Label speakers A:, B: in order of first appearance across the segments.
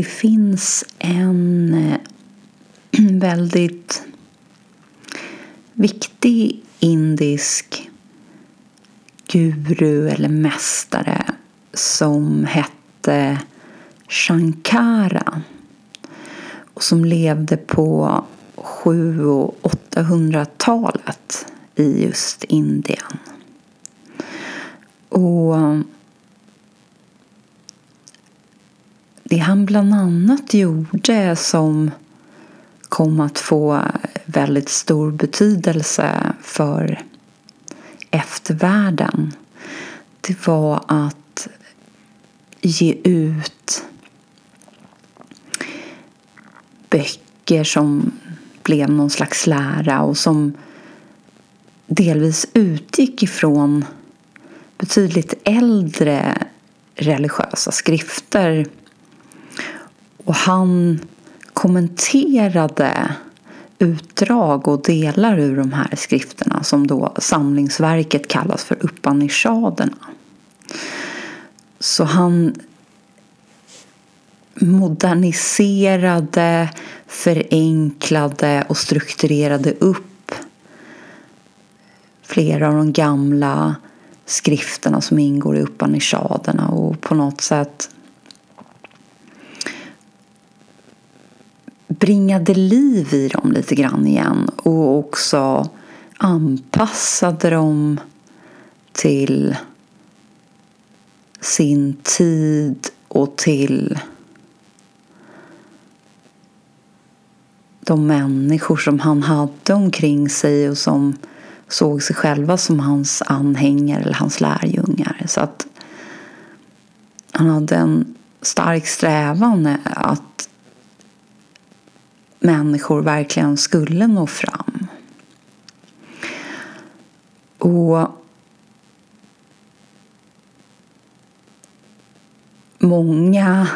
A: det finns en eh, väldigt viktig indisk guru eller mästare som hette Shankara och som levde på 700 och 800-talet i just Indien. Och det han bland annat gjorde som kom att få väldigt stor betydelse för eftervärlden det var att ge ut böcker som blev någon slags lära och som delvis utgick ifrån betydligt äldre religiösa skrifter. Och han kommenterade utdrag och delar ur de här skrifterna som då samlingsverket kallas för Upanishaderna. Så han moderniserade, förenklade och strukturerade upp flera av de gamla skrifterna som ingår i Upanishaderna och på något sätt bringade liv i dem lite grann igen och också anpassade dem till sin tid och till de människor som han hade omkring sig och som såg sig själva som hans anhängare eller hans lärjungar. Så att han hade en stark strävan att människor verkligen skulle nå fram. Och många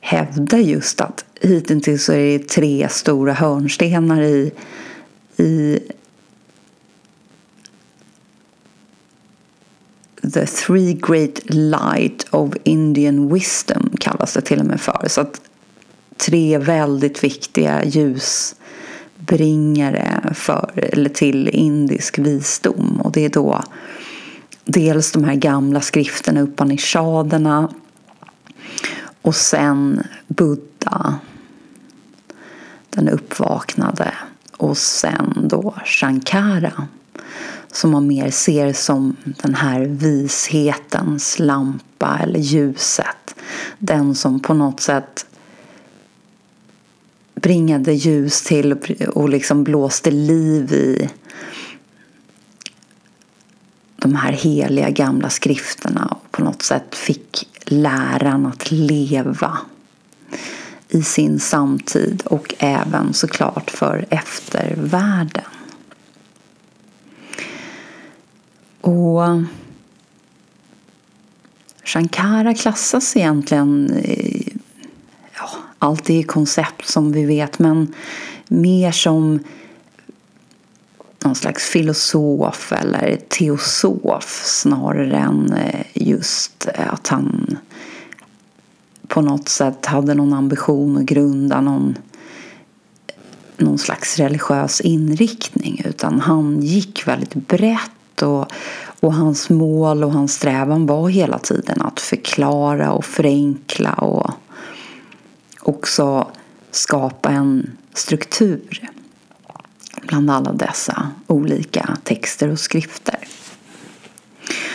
A: hävdar just att hittills så är det tre stora hörnstenar i, i The Three Great Light of Indian Wisdom kallas det till och med för. Så att tre väldigt viktiga ljusbringare för, eller till indisk visdom. Och det är då dels de här gamla skrifterna, Upanishaderna och sen Buddha, den uppvaknade och sen då Shankara som man mer ser som den här vishetens lampa eller ljuset. Den som på något sätt bringade ljus till och liksom blåste liv i de här heliga gamla skrifterna och på något sätt fick läran att leva i sin samtid och även såklart för eftervärlden. Och Shankara klassas egentligen allt är koncept som vi vet men mer som någon slags filosof eller teosof snarare än eh, just eh, att han på något sätt hade någon ambition att grunda någon, någon slags religiös inriktning utan han gick väldigt brett och, och hans mål och hans strävan var hela tiden att förklara och förenkla och också skapa en struktur bland alla dessa olika texter och skrifter.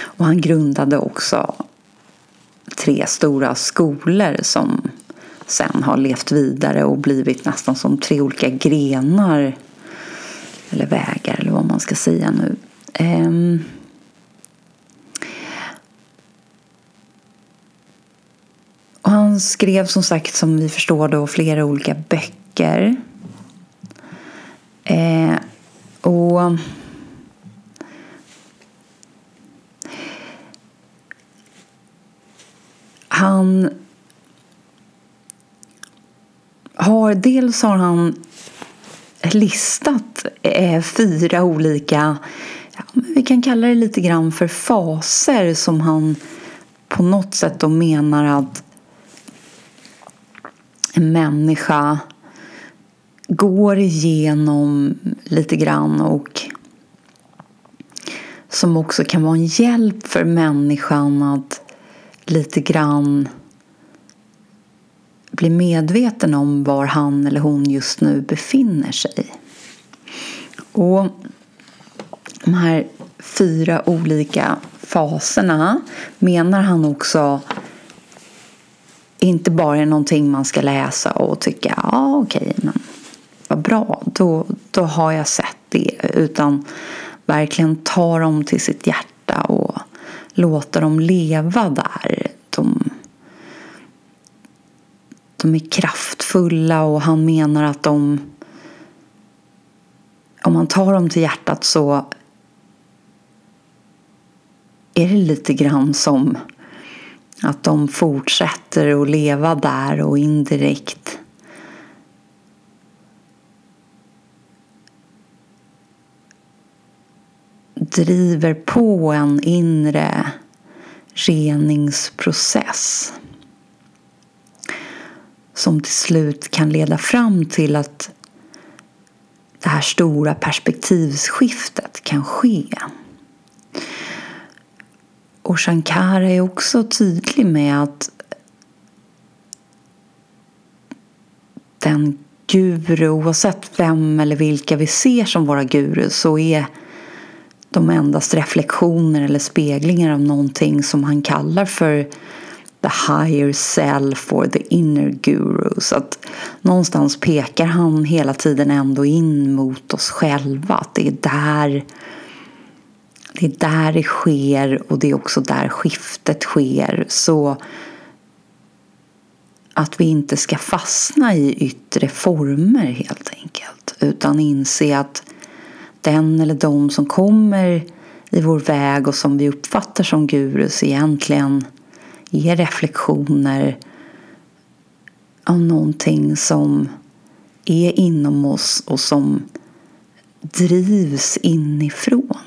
A: Och han grundade också tre stora skolor som sen har levt vidare och blivit nästan som tre olika grenar eller vägar eller vad man ska säga nu. Ehm, och han skrev som sagt som vi förstår då flera olika böcker. Eh, och han har, dels har han listat eh, fyra olika, ja, vi kan kalla det lite grann för faser som han på något sätt då menar att en människa går igenom lite grann och som också kan vara en hjälp för människan att lite grann bli medveten om var han eller hon just nu befinner sig. Och de här fyra olika faserna menar han också inte bara är någonting man ska läsa och tycka ja ah, okej, okay, men vad bra, då, då har jag sett det. Utan verkligen ta dem till sitt hjärta och låta dem leva där. De, de är kraftfulla och han menar att de om man tar dem till hjärtat så är det lite grann som att de fortsätter att leva där och indirekt driver på en inre reningsprocess som till slut kan leda fram till att det här stora perspektivskiftet kan ske. Och Shankara är också tydlig med att den guru, oavsett vem eller vilka vi ser som våra gurus, så är de endast reflektioner eller speglingar av någonting som han kallar för the higher self or the inner guru. Så att någonstans pekar han hela tiden ändå in mot oss själva. Att det är där det är där det sker och det är också där skiftet sker. Så att vi inte ska fastna i yttre former helt enkelt. Utan inse att den eller de som kommer i vår väg och som vi uppfattar som gurus egentligen är reflektioner av någonting som är inom oss och som drivs inifrån.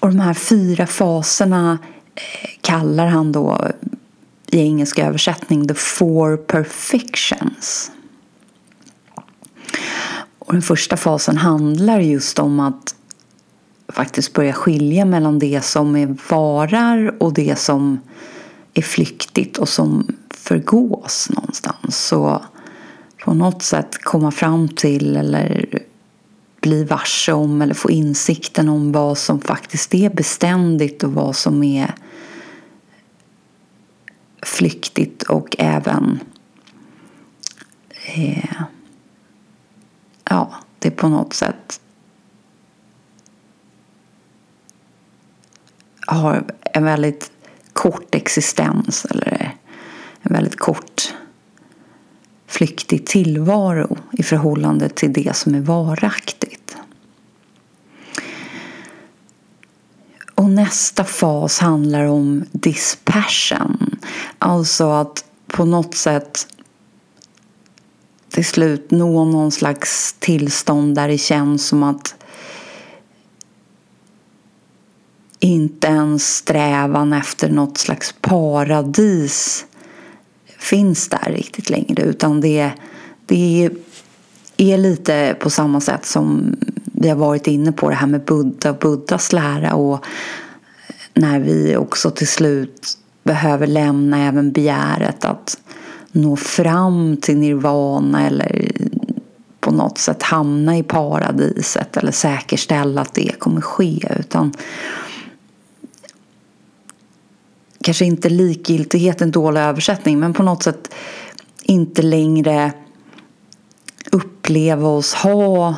A: Och de här fyra faserna eh, kallar han då i engelsk översättning the four perfections. Och den första fasen handlar just om att faktiskt börja skilja mellan det som är varar och det som är flyktigt och som förgås någonstans. Så på något sätt komma fram till eller bli varse om eller få insikten om vad som faktiskt är beständigt och vad som är flyktigt och även eh, ja, det på något sätt har en väldigt kort existens eller en väldigt kort flyktig tillvaro i förhållande till det som är varaktigt. Och nästa fas handlar om dispassion. Alltså att på något sätt till slut nå någon slags tillstånd där det känns som att inte ens strävan efter något slags paradis finns där riktigt längre utan det, det är lite på samma sätt som vi har varit inne på det här med Buddha och Buddhas lära och när vi också till slut behöver lämna även begäret att nå fram till nirvana eller på något sätt hamna i paradiset eller säkerställa att det kommer ske utan kanske inte likgiltighet, en dålig översättning, men på något sätt inte längre uppleva oss ha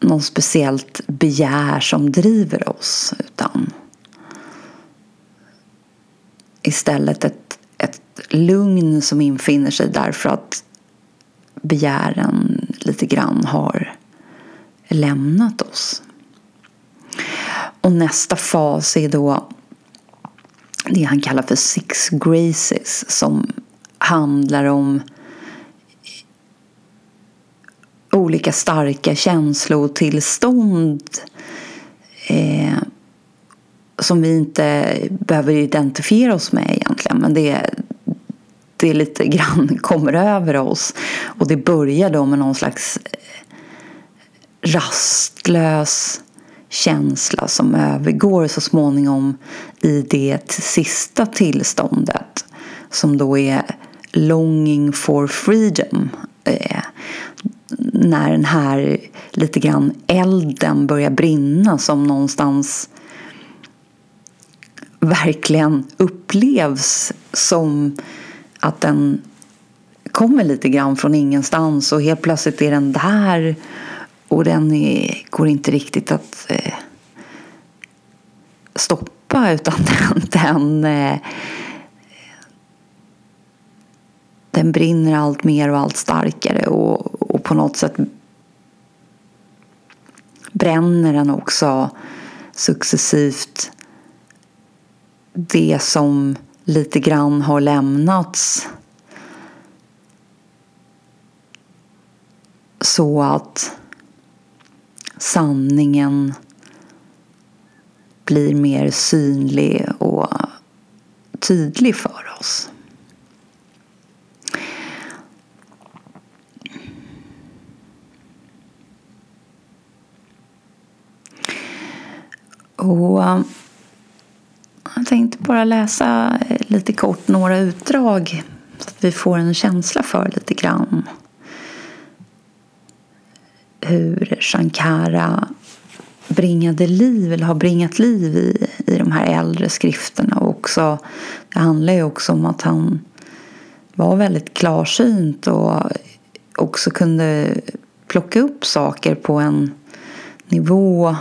A: någon speciellt begär som driver oss utan istället ett, ett lugn som infinner sig därför att begären lite grann har lämnat oss. Och nästa fas är då det han kallar för Six Graces som handlar om olika starka känslotillstånd eh, som vi inte behöver identifiera oss med egentligen. Men det det lite grann kommer över oss. Och det börjar då med någon slags eh, rastlös känsla som övergår så småningom i det sista tillståndet som då är longing for freedom. Eh, när den här lite grann elden börjar brinna som någonstans verkligen upplevs som att den kommer lite grann från ingenstans och helt plötsligt är den där och den är, går inte riktigt att eh, stoppa utan den, den, eh, den brinner allt mer och allt starkare och, och på något sätt bränner den också successivt det som lite grann har lämnats. Så att sanningen blir mer synlig och tydlig för oss. Och um, jag tänkte bara läsa eh, lite kort några utdrag så att vi får en känsla för lite grann hur Shankara bringade liv eller har bringat liv i, i de här äldre skrifterna. Och också, det handlar ju också om att han var väldigt klarsynt och också kunde plocka upp saker på en nivå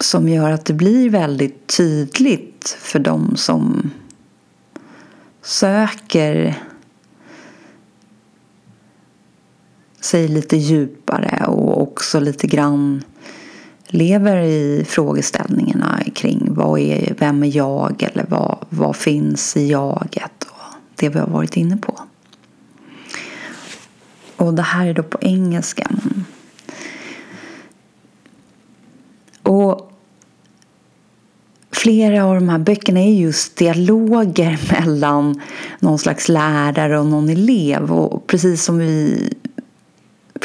A: som gör att det blir väldigt tydligt för dem som söker sig lite djupare och också lite grann lever i frågeställningarna kring vad är, vem är jag eller vad, vad finns i jaget och det vi har varit inne på. Och det här är då på engelska. Och flera av de här böckerna är just dialoger mellan någon slags lärare och någon elev. Och precis som vi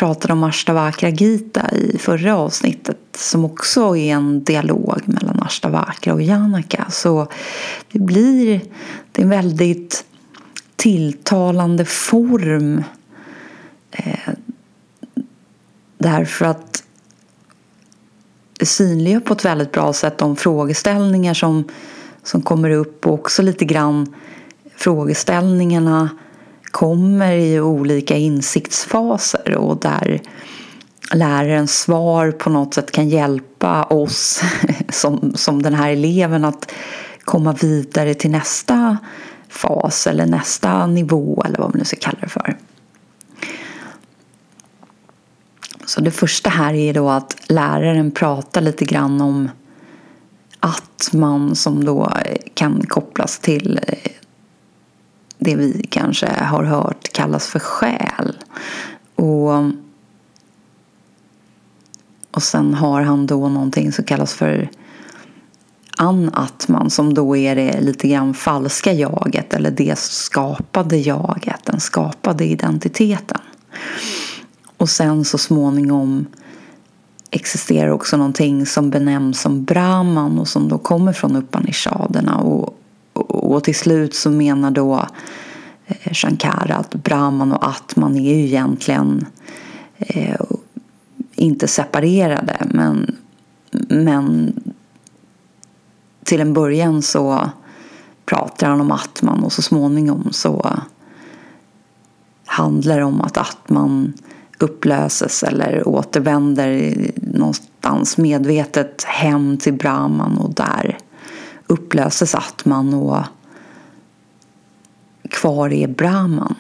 A: pratade om Ashtavakra Gita i förra avsnittet som också är en dialog mellan Ashtavakra och Janaka. Så det blir det är en väldigt tilltalande form eh, därför att det synliggör på ett väldigt bra sätt de frågeställningar som, som kommer upp och också lite grann frågeställningarna kommer i olika insiktsfaser och där lärarens svar på något sätt kan hjälpa oss som, som den här eleven att komma vidare till nästa fas eller nästa nivå eller vad man nu ska kalla det för. Så det första här är då att läraren pratar lite grann om att man som då kan kopplas till det vi kanske har hört kallas för själ. Och, och sen har han då någonting som kallas för anatman som då är det lite grann falska jaget eller det skapade jaget, den skapade identiteten. Och sen så småningom existerar också någonting som benämns som Brahman och som då kommer från Upanishaderna och och till slut så menar då eh, Shankara att Brahman och Atman är ju egentligen eh, inte separerade. Men, men till en början så pratar han om Atman och så småningom så handlar det om att Atman upplöses eller återvänder någonstans medvetet hem till Brahman och där upplöses Atman och kvar är Brahman.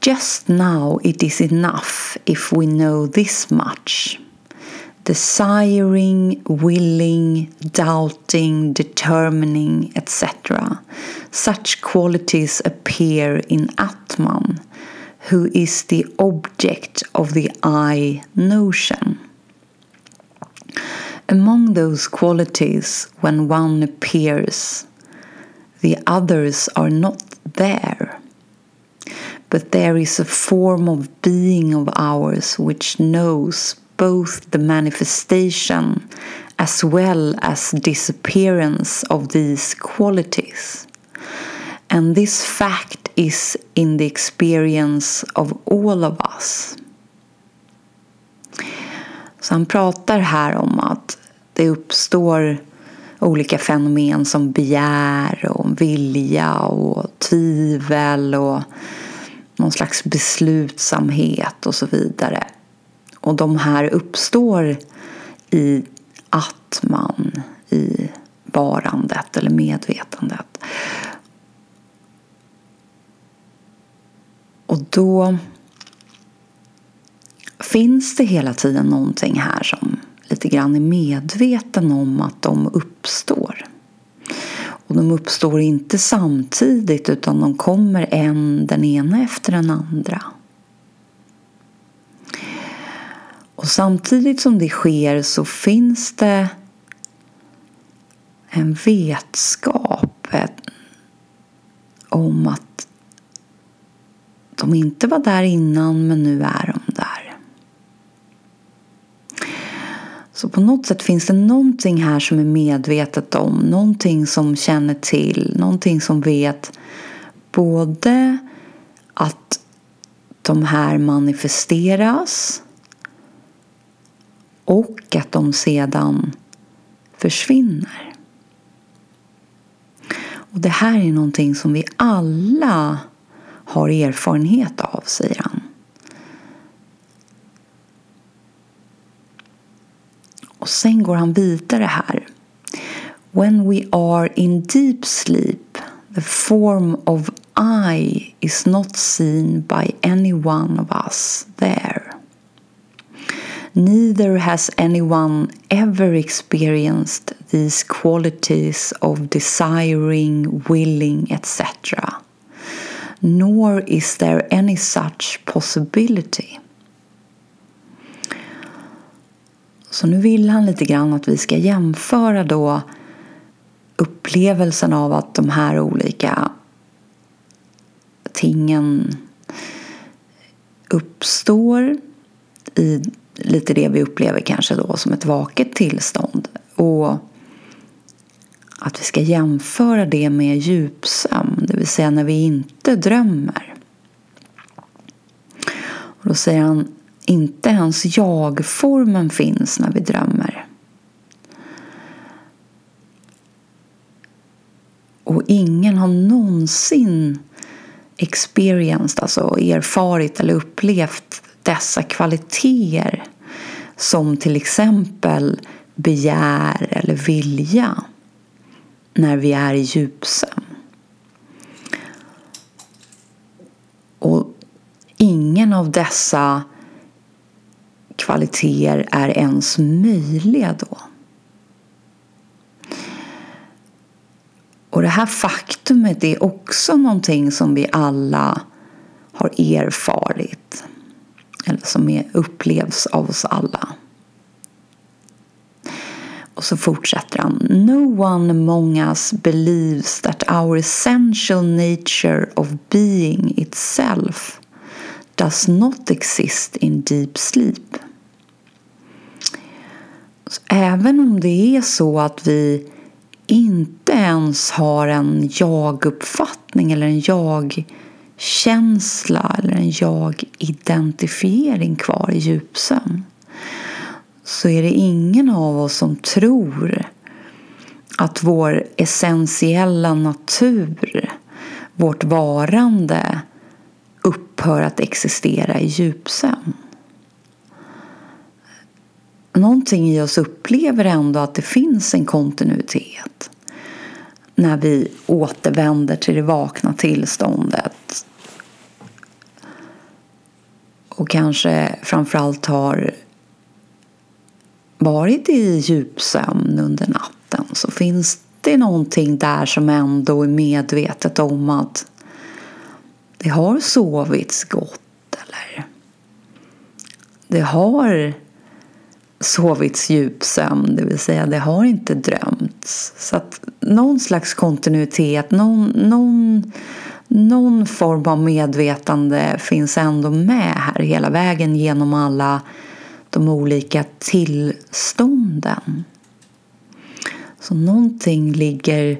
A: Just now it is enough if we know this much. Desiring, willing, doubting, determining, etc. Such qualities appear in Atman who is the object of the I notion. Among those qualities, when one appears, the others are not there. But there is a form of being of ours which knows both the manifestation as well as disappearance of these qualities. And this fact is in the experience of all of us. Så han pratar här om att det uppstår olika fenomen som begär och vilja och tvivel och någon slags beslutsamhet och så vidare. Och de här uppstår i att man, i varandet eller medvetandet. Och då finns det hela tiden någonting här som lite grann är medveten om att de uppstår. Och de uppstår inte samtidigt utan de kommer en den ena efter den andra. Och samtidigt som det sker så finns det en vetskap om att de inte var där innan men nu är de där. Så på något sätt finns det någonting här som är medvetet om, någonting som känner till, någonting som vet både att de här manifesteras och att de sedan försvinner. Och det här är någonting som vi alla har erfarenhet av, säger han. Och sen går han vidare här. When we are in deep sleep the form of I is not seen by any one of us there. Neither has anyone ever experienced these qualities of desiring, willing, etc. Nor is there any such possibility. Så nu vill han lite grann att vi ska jämföra då upplevelsen av att de här olika tingen uppstår i lite det vi upplever kanske då som ett vaket tillstånd. Och att vi ska jämföra det med djupsömn, det vill säga när vi inte drömmer. Och då säger han inte ens jag-formen finns när vi drömmer. Och ingen har någonsin experienced, alltså erfarit eller upplevt dessa kvaliteter som till exempel begär eller vilja när vi är i djupsömn. Och ingen av dessa kvaliteter är ens möjliga då. Och det här faktumet är också någonting som vi alla har erfarit. Som är, upplevs av oss alla. Och så fortsätter han. No one among us believes that our essential nature of being itself does not exist in deep sleep. Så även om det är så att vi inte ens har en jag-uppfattning eller en jag-känsla eller en jag-identifiering kvar i djupsömn så är det ingen av oss som tror att vår essentiella natur, vårt varande upphör att existera i djupsömn. Någonting i oss upplever ändå att det finns en kontinuitet när vi återvänder till det vakna tillståndet och kanske framförallt har varit i djupsömn under natten så finns det någonting där som ändå är medvetet om att det har sovits gott Eller det har sovits djupsömn, det vill säga det har inte drömts. Så att någon slags kontinuitet, någon, någon, någon form av medvetande finns ändå med här hela vägen genom alla de olika tillstånden. Så någonting ligger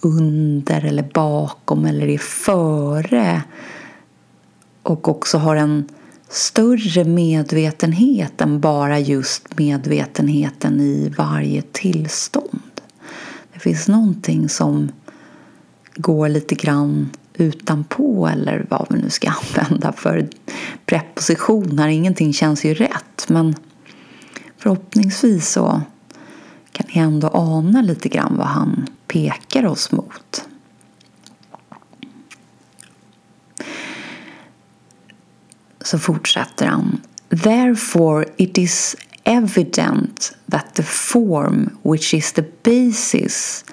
A: under eller bakom eller är före och också har en större medvetenhet än bara just medvetenheten i varje tillstånd. Det finns någonting som går lite grann utanpå eller vad vi nu ska använda för prepositioner. Ingenting känns ju rätt men förhoppningsvis så kan ni ändå ana lite grann vad han pekar oss mot. Så fortsätter han. Therefore it is evident that the form which is the basis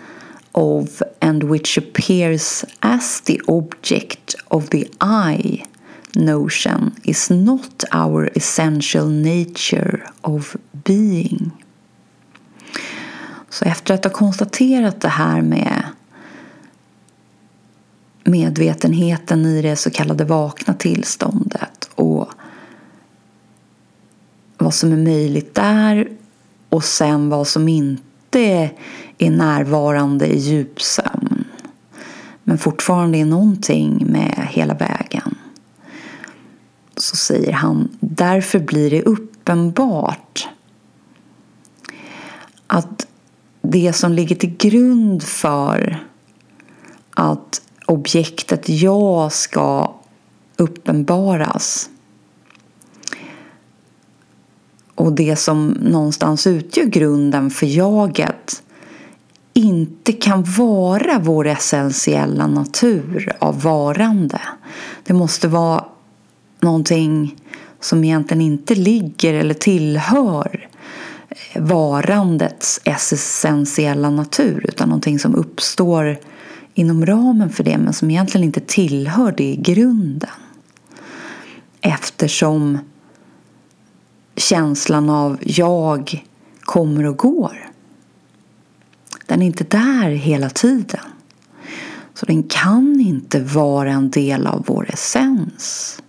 A: of and which appears as the object of the I notion is not our essential nature of being. Så efter att ha konstaterat det här med medvetenheten i det så kallade vakna tillståndet och vad som är möjligt där och sen vad som inte är närvarande i djupsömn men fortfarande är någonting med hela vägen. Så säger han därför blir det uppenbart att det som ligger till grund för att objektet jag ska uppenbaras och det som någonstans utgör grunden för jaget inte kan vara vår essentiella natur av varande. Det måste vara någonting som egentligen inte ligger eller tillhör varandets essentiella natur utan någonting som uppstår inom ramen för det men som egentligen inte tillhör det i grunden. Eftersom känslan av jag kommer och går. Den är inte där hela tiden. Så den kan inte vara en del av vår essens.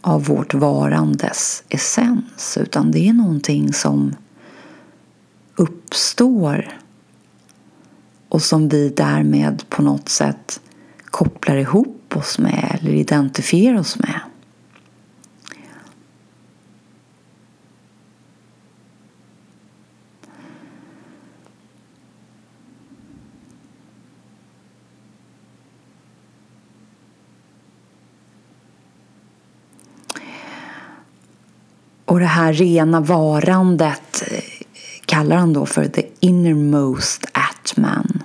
A: Av vårt varandes essens. Utan det är någonting som uppstår och som vi därmed på något sätt kopplar ihop oss med eller identifierar oss med. Och det här rena varandet eh, kallar han då för the innermost atman.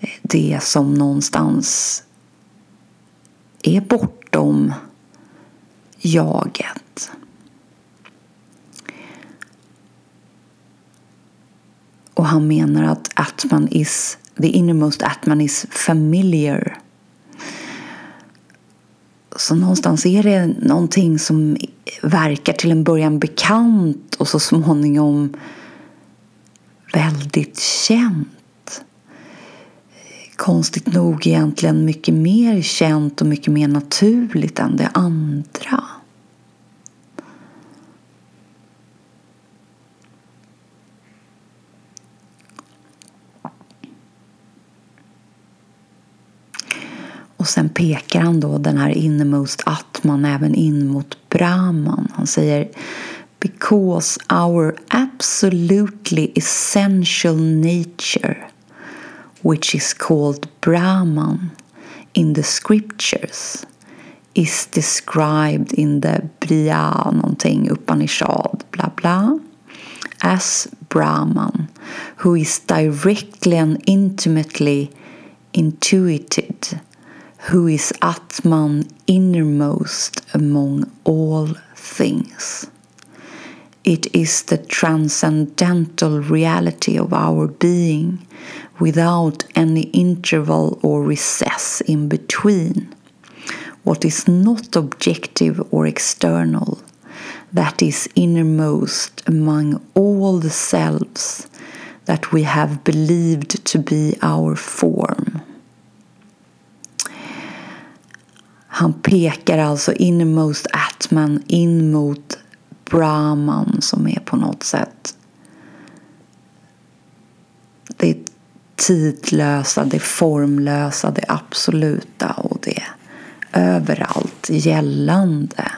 A: Eh, det som någonstans är bortom jaget. Och han menar att atman is, the innermost atman is familiar. Så någonstans är det någonting som verkar till en början bekant och så småningom väldigt känt. Konstigt nog egentligen mycket mer känt och mycket mer naturligt än det andra. Och sen pekar han då den här innermost atman även in mot Brahman. Han säger because our absolutely essential nature, which is called Brahman in the scriptures, is described in the Briya någonting, Upanishad, bla bla, as Brahman, who is directly and intimately intuited, who is Atman innermost among all things. It is the transcendental reality of our being without any interval or recess in between, what is not objective or external, that is innermost among all the selves that we have believed to be our form. Han pekar alltså innermost atman in mot Brahman som är på något sätt det tidlösa, det formlösa, det absoluta och det överallt gällande.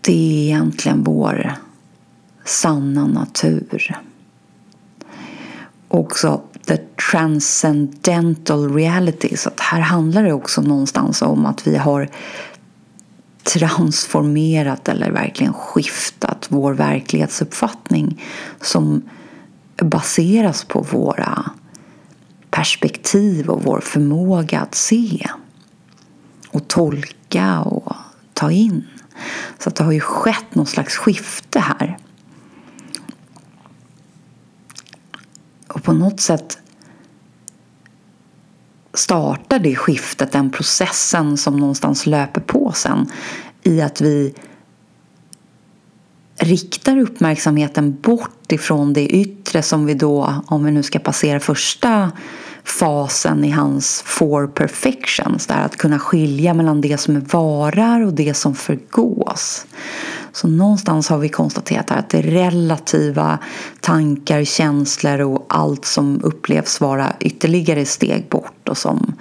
A: Det är egentligen vår sanna natur. Också the transcendental reality. Så att här handlar det också någonstans om att vi har transformerat eller verkligen skiftat vår verklighetsuppfattning som baseras på våra perspektiv och vår förmåga att se och tolka och ta in. Så att det har ju skett någon slags skifte här. Och på något sätt startar det skiftet, den processen som någonstans löper på sen i att vi riktar uppmärksamheten bort ifrån det yttre som vi då, om vi nu ska passera första fasen i hans four perfections, där att kunna skilja mellan det som är varar och det som förgås. Så någonstans har vi konstaterat att det relativa tankar, känslor och allt som upplevs vara ytterligare steg bort och som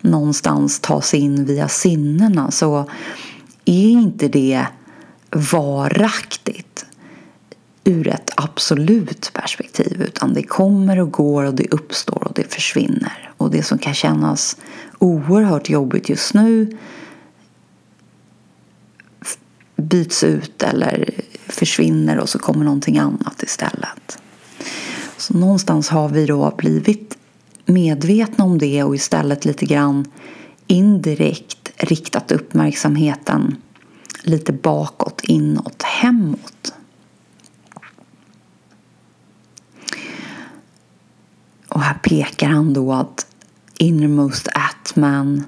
A: någonstans tas in via sinnena så är inte det varaktigt ur ett absolut perspektiv utan det kommer och går och det uppstår och det försvinner. Och det som kan kännas oerhört jobbigt just nu byts ut eller försvinner och så kommer någonting annat istället. Så någonstans har vi då blivit medvetna om det och istället lite grann indirekt riktat uppmärksamheten lite bakåt, inåt, hemåt. Och här pekar han då att innermost atman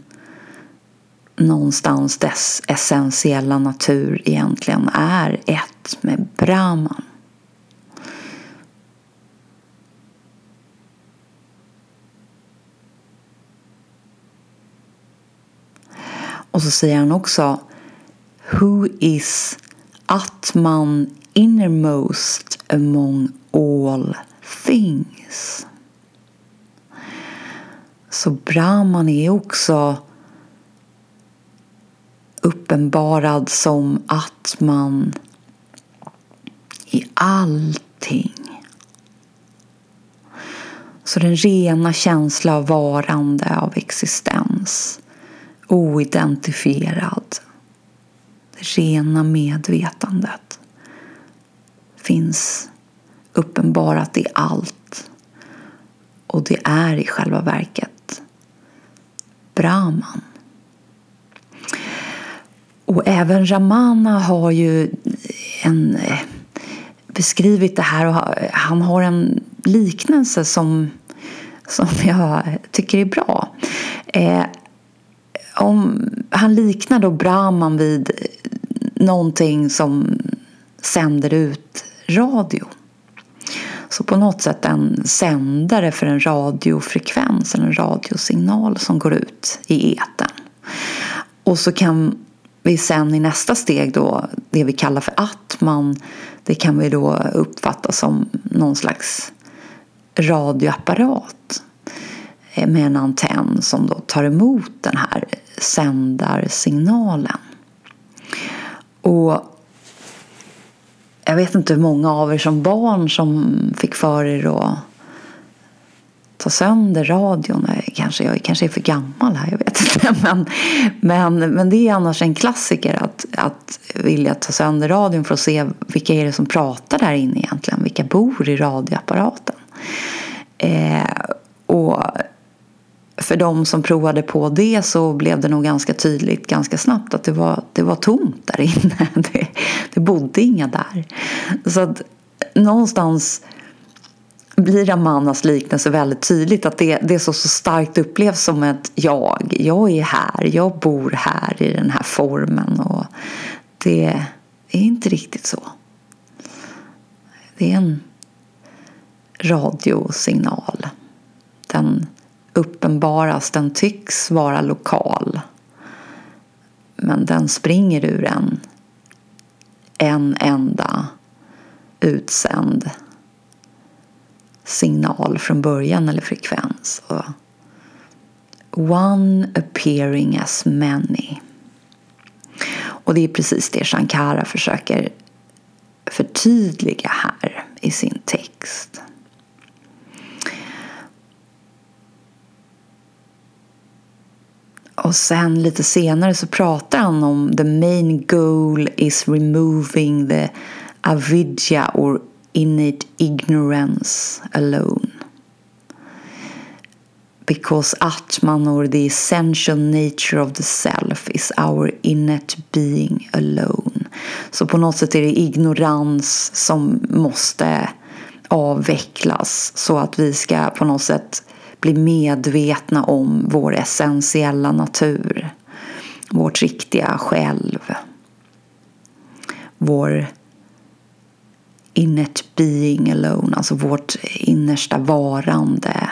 A: någonstans dess essentiella natur egentligen är ett med Brahman. Och så säger han också Who is Atman innermost among all things? Så Brahman är också uppenbarad som att man i allting. Så den rena känsla av varande, av existens, oidentifierad. Det rena medvetandet finns uppenbarat i allt. Och det är i själva verket Brahman. Och även Ramana har ju en, eh, beskrivit det här och han har en liknelse som, som jag tycker är bra. Eh, om, han liknar då Brahman vid någonting som sänder ut radio. Så på något sätt en sändare för en radiofrekvens eller en radiosignal som går ut i eten. Och så kan vi sen i nästa steg då, det vi kallar för atman, det kan vi då uppfatta som någon slags radioapparat eh, med en antenn som då tar emot den här sändarsignalen. Och jag vet inte hur många av er som barn som fick för er att ta sönder radion. Kanske, jag kanske är för gammal här, jag vet inte. Men, men, men det är annars en klassiker att, att vilja ta sönder radion för att se vilka är det som pratar där inne egentligen. Vilka bor i radioapparaten? Eh, och för de som provade på det så blev det nog ganska tydligt ganska snabbt att det var, det var tomt där inne. Det, det bodde inga där. Så att någonstans blir Amanas liknelse väldigt tydligt att det, det så, så starkt upplevs som ett jag. Jag är här, jag bor här i den här formen och det är inte riktigt så. Det är en radiosignal. Den uppenbaras, den tycks vara lokal. Men den springer ur en, en enda utsänd signal från början eller frekvens. One appearing as many. Och det är precis det Shankara försöker förtydliga här i sin text. Och sen lite senare så pratar han om the main goal is removing the avidya or innate ignorance alone. Because Atman or the essential nature of the self is our innate being alone. Så på något sätt är det ignorans som måste avvecklas så att vi ska på något sätt bli medvetna om vår essentiella natur. Vårt riktiga själv. Vår innate being alone, alltså vårt innersta varande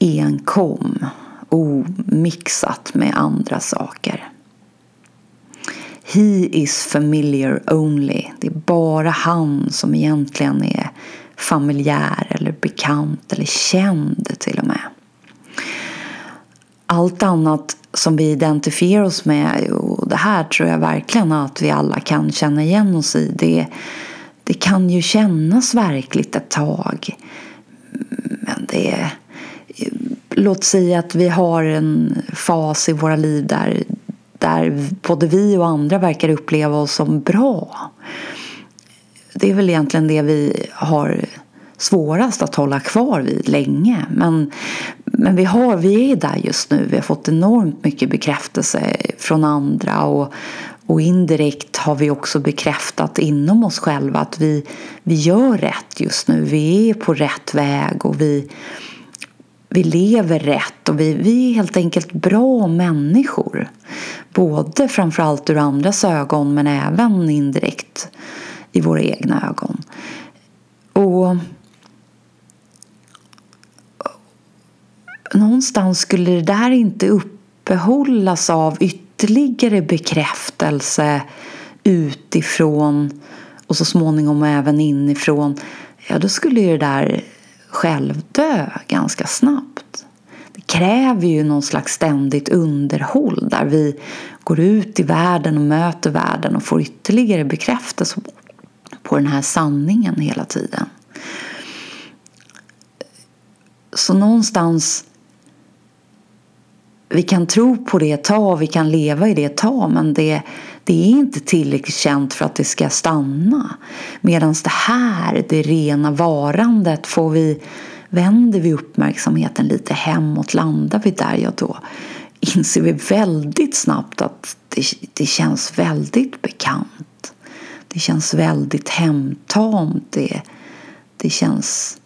A: enkom, omixat med andra saker. He is familiar only. Det är bara han som egentligen är familjär eller bekant eller känd till och med. Allt annat som vi identifierar oss med, och det här tror jag verkligen att vi alla kan känna igen oss i, det, det kan ju kännas verkligt ett tag. Men det är, låt säga att vi har en fas i våra liv där, där både vi och andra verkar uppleva oss som bra det är väl egentligen det vi har svårast att hålla kvar vid länge. Men, men vi, har, vi är där just nu. Vi har fått enormt mycket bekräftelse från andra och, och indirekt har vi också bekräftat inom oss själva att vi, vi gör rätt just nu. Vi är på rätt väg och vi, vi lever rätt och vi, vi är helt enkelt bra människor. Både framförallt ur andras ögon men även indirekt i våra egna ögon. Och någonstans skulle det där inte uppehållas av ytterligare bekräftelse utifrån och så småningom även inifrån, ja då skulle ju det där självdö ganska snabbt. Det kräver ju någon slags ständigt underhåll där vi går ut i världen och möter världen och får ytterligare bekräftelse på den här sanningen hela tiden. Så någonstans vi kan tro på det ett tag, vi kan leva i det ett tag men det, det är inte tillräckligt känt för att det ska stanna. Medan det här, det rena varandet, får vi, vänder vi uppmärksamheten lite hemåt, landar vi där, ja då inser vi väldigt snabbt att det, det känns väldigt bekant. Det känns väldigt hemtamt. Det, det känns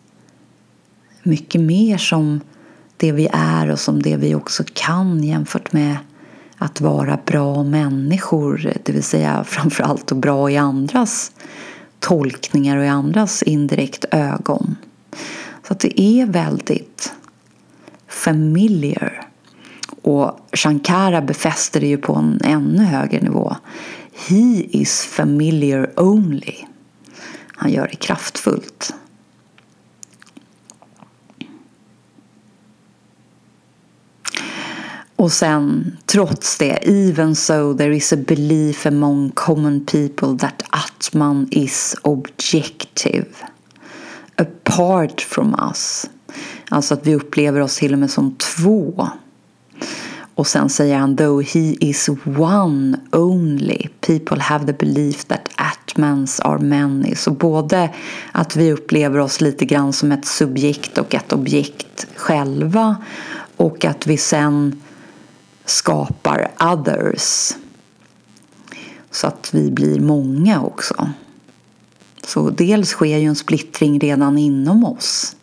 A: mycket mer som det vi är och som det vi också kan jämfört med att vara bra människor, det vill säga framförallt och bra i andras tolkningar och i andras indirekt ögon. Så att det är väldigt familiar. Och Shankara befäster det ju på en ännu högre nivå. He is familiar only. Han gör det kraftfullt. Och sen, trots det, even so there is a belief among common people that Atman is objective. Apart from us. Alltså att vi upplever oss till och med som två. Och sen säger han though he is one only people have the belief that atmans are many. Så både att vi upplever oss lite grann som ett subjekt och ett objekt själva och att vi sen skapar others. Så att vi blir många också. Så dels sker ju en splittring redan inom oss.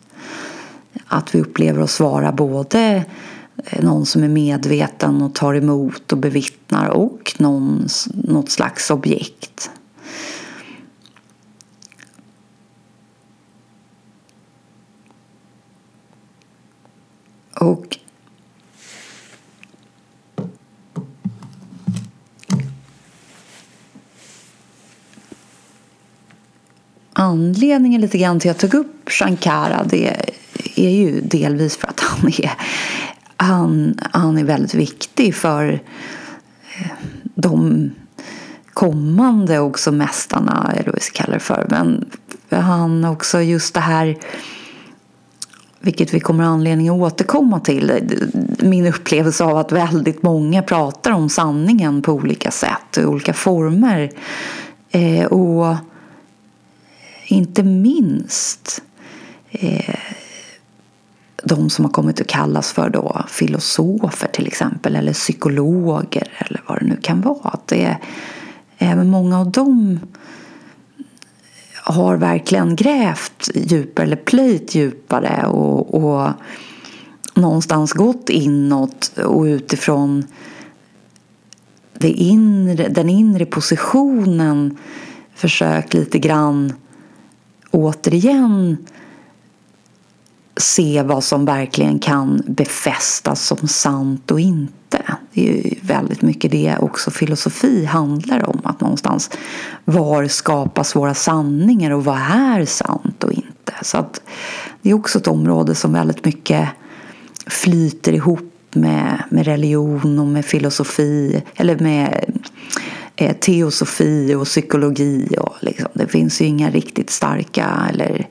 A: att vi upplever oss vara både eh, någon som är medveten och tar emot och bevittnar och någon, något slags objekt. Och anledningen lite grann till att jag tog upp Shankara det är ju delvis för att han är, han, han är väldigt viktig för eh, de kommande också mästarna, eller vad vi ska kalla det för. Men han också just det här vilket vi kommer ha anledning att återkomma till. Min upplevelse av att väldigt många pratar om sanningen på olika sätt och olika former. Eh, och inte minst eh, de som har kommit att kallas för då filosofer till exempel eller psykologer eller vad det nu kan vara. Att det är, även många av dem har verkligen grävt djupare eller plöjt djupare och, och någonstans gått inåt och utifrån det inre, den inre positionen försökt lite grann återigen se vad som verkligen kan befästas som sant och inte. Det är ju väldigt mycket det också filosofi handlar om. Att någonstans var skapas våra sanningar och vad är sant och inte. Så att det är också ett område som väldigt mycket flyter ihop med, med religion och med filosofi eller med eh, teosofi och psykologi. Och liksom. Det finns ju inga riktigt starka eller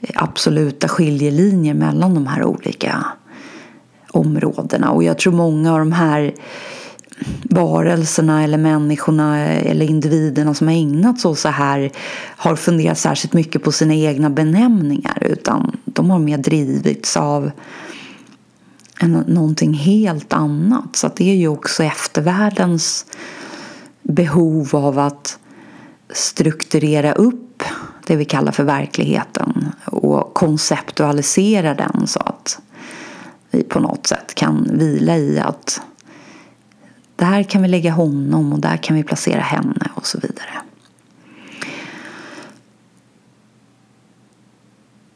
A: eh, absoluta skiljelinjer mellan de här olika områdena. Och jag tror många av de här varelserna eller människorna eller individerna som har ägnat sig åt så här har funderat särskilt mycket på sina egna benämningar utan de har mer drivits av någonting helt annat. Så det är ju också eftervärldens behov av att strukturera upp det vi kallar för verkligheten och konceptualisera den så att vi på något sätt kan vila i att där kan vi lägga honom och där kan vi placera henne och så vidare.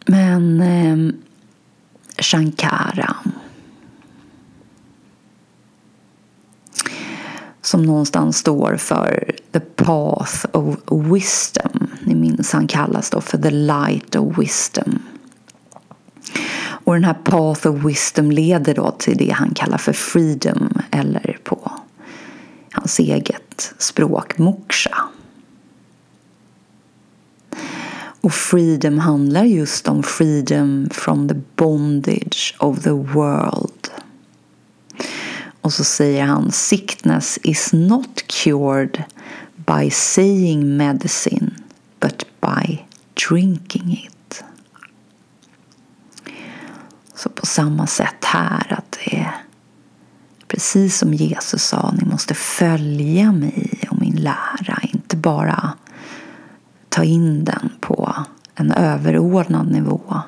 A: Men eh, Shankara som någonstans står för the path of wisdom. Ni minns han kallas då för the light of wisdom. Och den här path of wisdom leder då till det han kallar för freedom eller på hans eget språk moksha. Och freedom handlar just om freedom from the bondage of the world. Och så säger han sickness is not cured by saying medicine but by drinking it. Så på samma sätt här att det är precis som Jesus sa, ni måste följa mig och min lära, inte bara ta in den på en överordnad nivå.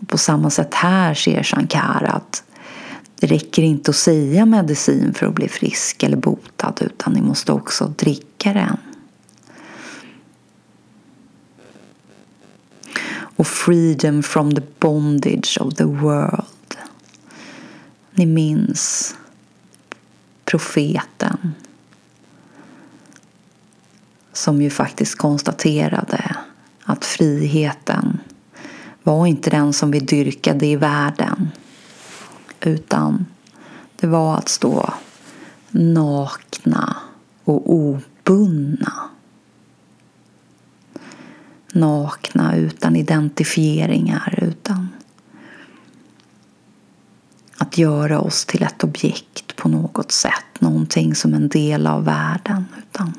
A: Och på samma sätt här ser Shankara att det räcker inte att säga medicin för att bli frisk eller botad utan ni måste också dricka den. Och freedom from the bondage of the world. Ni minns profeten som ju faktiskt konstaterade att friheten var inte den som vi dyrkade i världen utan det var att stå nakna och obundna. Nakna utan identifieringar, utan att göra oss till ett objekt på något sätt, någonting som en del av världen. Utan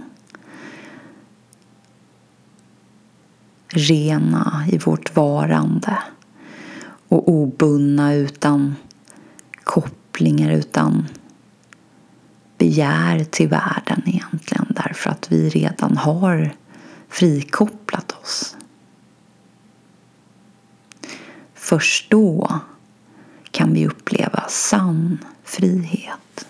A: rena i vårt varande och obundna utan kopplingar utan begär till världen egentligen därför att vi redan har frikopplat oss. Först då kan vi uppleva sann frihet.